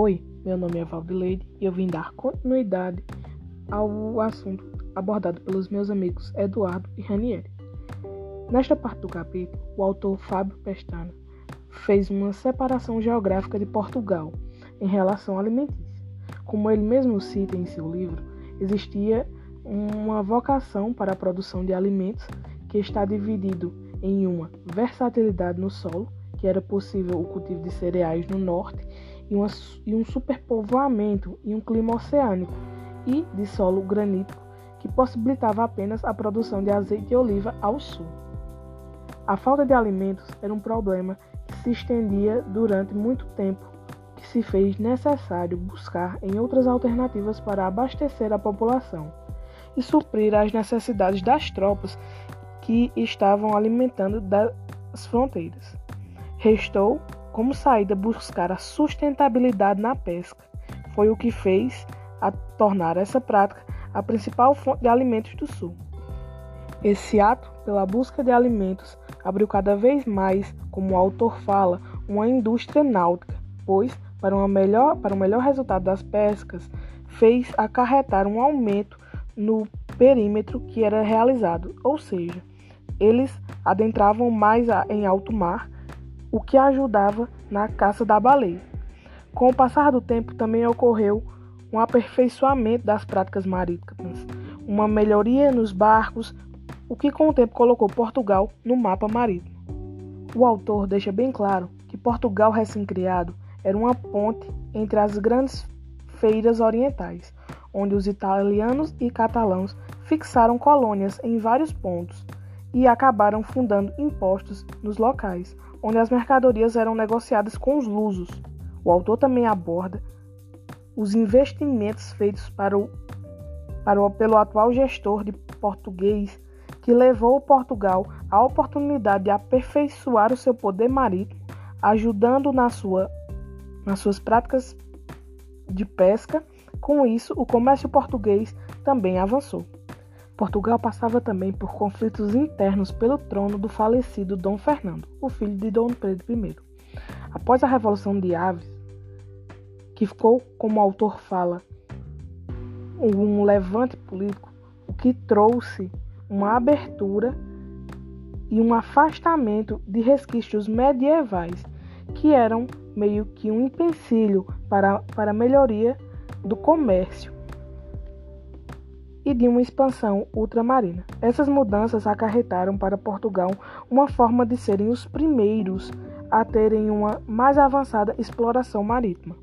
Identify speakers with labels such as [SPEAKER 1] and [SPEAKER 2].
[SPEAKER 1] meu nome é Valdileide e eu vim dar continuidade ao assunto abordado pelos meus amigos Eduardo e Ranieri. Nesta parte do capítulo, o autor Fábio Pestana fez uma separação geográfica de Portugal em relação alimentícia. Como ele mesmo cita em seu livro, existia uma vocação para a produção de alimentos que está dividido em uma versatilidade no solo, que era possível o cultivo de cereais no norte, e, uma, e um superpovoamento em um clima oceânico e de solo granítico, que possibilitava apenas a produção de azeite de oliva ao sul. A falta de alimentos era um problema que se estendia durante muito tempo, que se fez necessário buscar em outras alternativas para abastecer a população e suprir as necessidades das tropas que estavam alimentando das fronteiras. Restou como saída buscar a sustentabilidade na pesca. Foi o que fez a tornar essa prática a principal fonte de alimentos do Sul. Esse ato pela busca de alimentos abriu cada vez mais, como o autor fala, uma indústria náutica, pois, para, uma melhor, para um melhor resultado das pescas, fez acarretar um aumento no perímetro que era realizado, ou seja, eles adentravam mais em alto mar, o que ajudava na caça da baleia. Com o passar do tempo, também ocorreu um aperfeiçoamento das práticas marítimas, uma melhoria nos barcos, o que com o tempo colocou Portugal no mapa marítimo. O autor deixa bem claro que Portugal recém-criado era uma ponte entre as grandes feiras orientais, onde os italianos e catalãos fixaram colônias em vários pontos e acabaram fundando impostos nos locais, onde as mercadorias eram negociadas com os lusos. O autor também aborda os investimentos feitos para o, para o, pelo atual gestor de português que levou Portugal à oportunidade de aperfeiçoar o seu poder marítimo, ajudando na sua, nas suas práticas de pesca. Com isso, o comércio português também avançou. Portugal passava também por conflitos internos pelo trono do falecido Dom Fernando, o filho de Dom Pedro I. Após a Revolução de Aves, que ficou, como o autor fala, um levante político, o que trouxe uma abertura e um afastamento de resquícios medievais, que eram meio que um empecilho para, para a melhoria do comércio e de uma expansão ultramarina. Essas mudanças acarretaram para Portugal uma forma de serem os primeiros a terem uma mais avançada exploração marítima.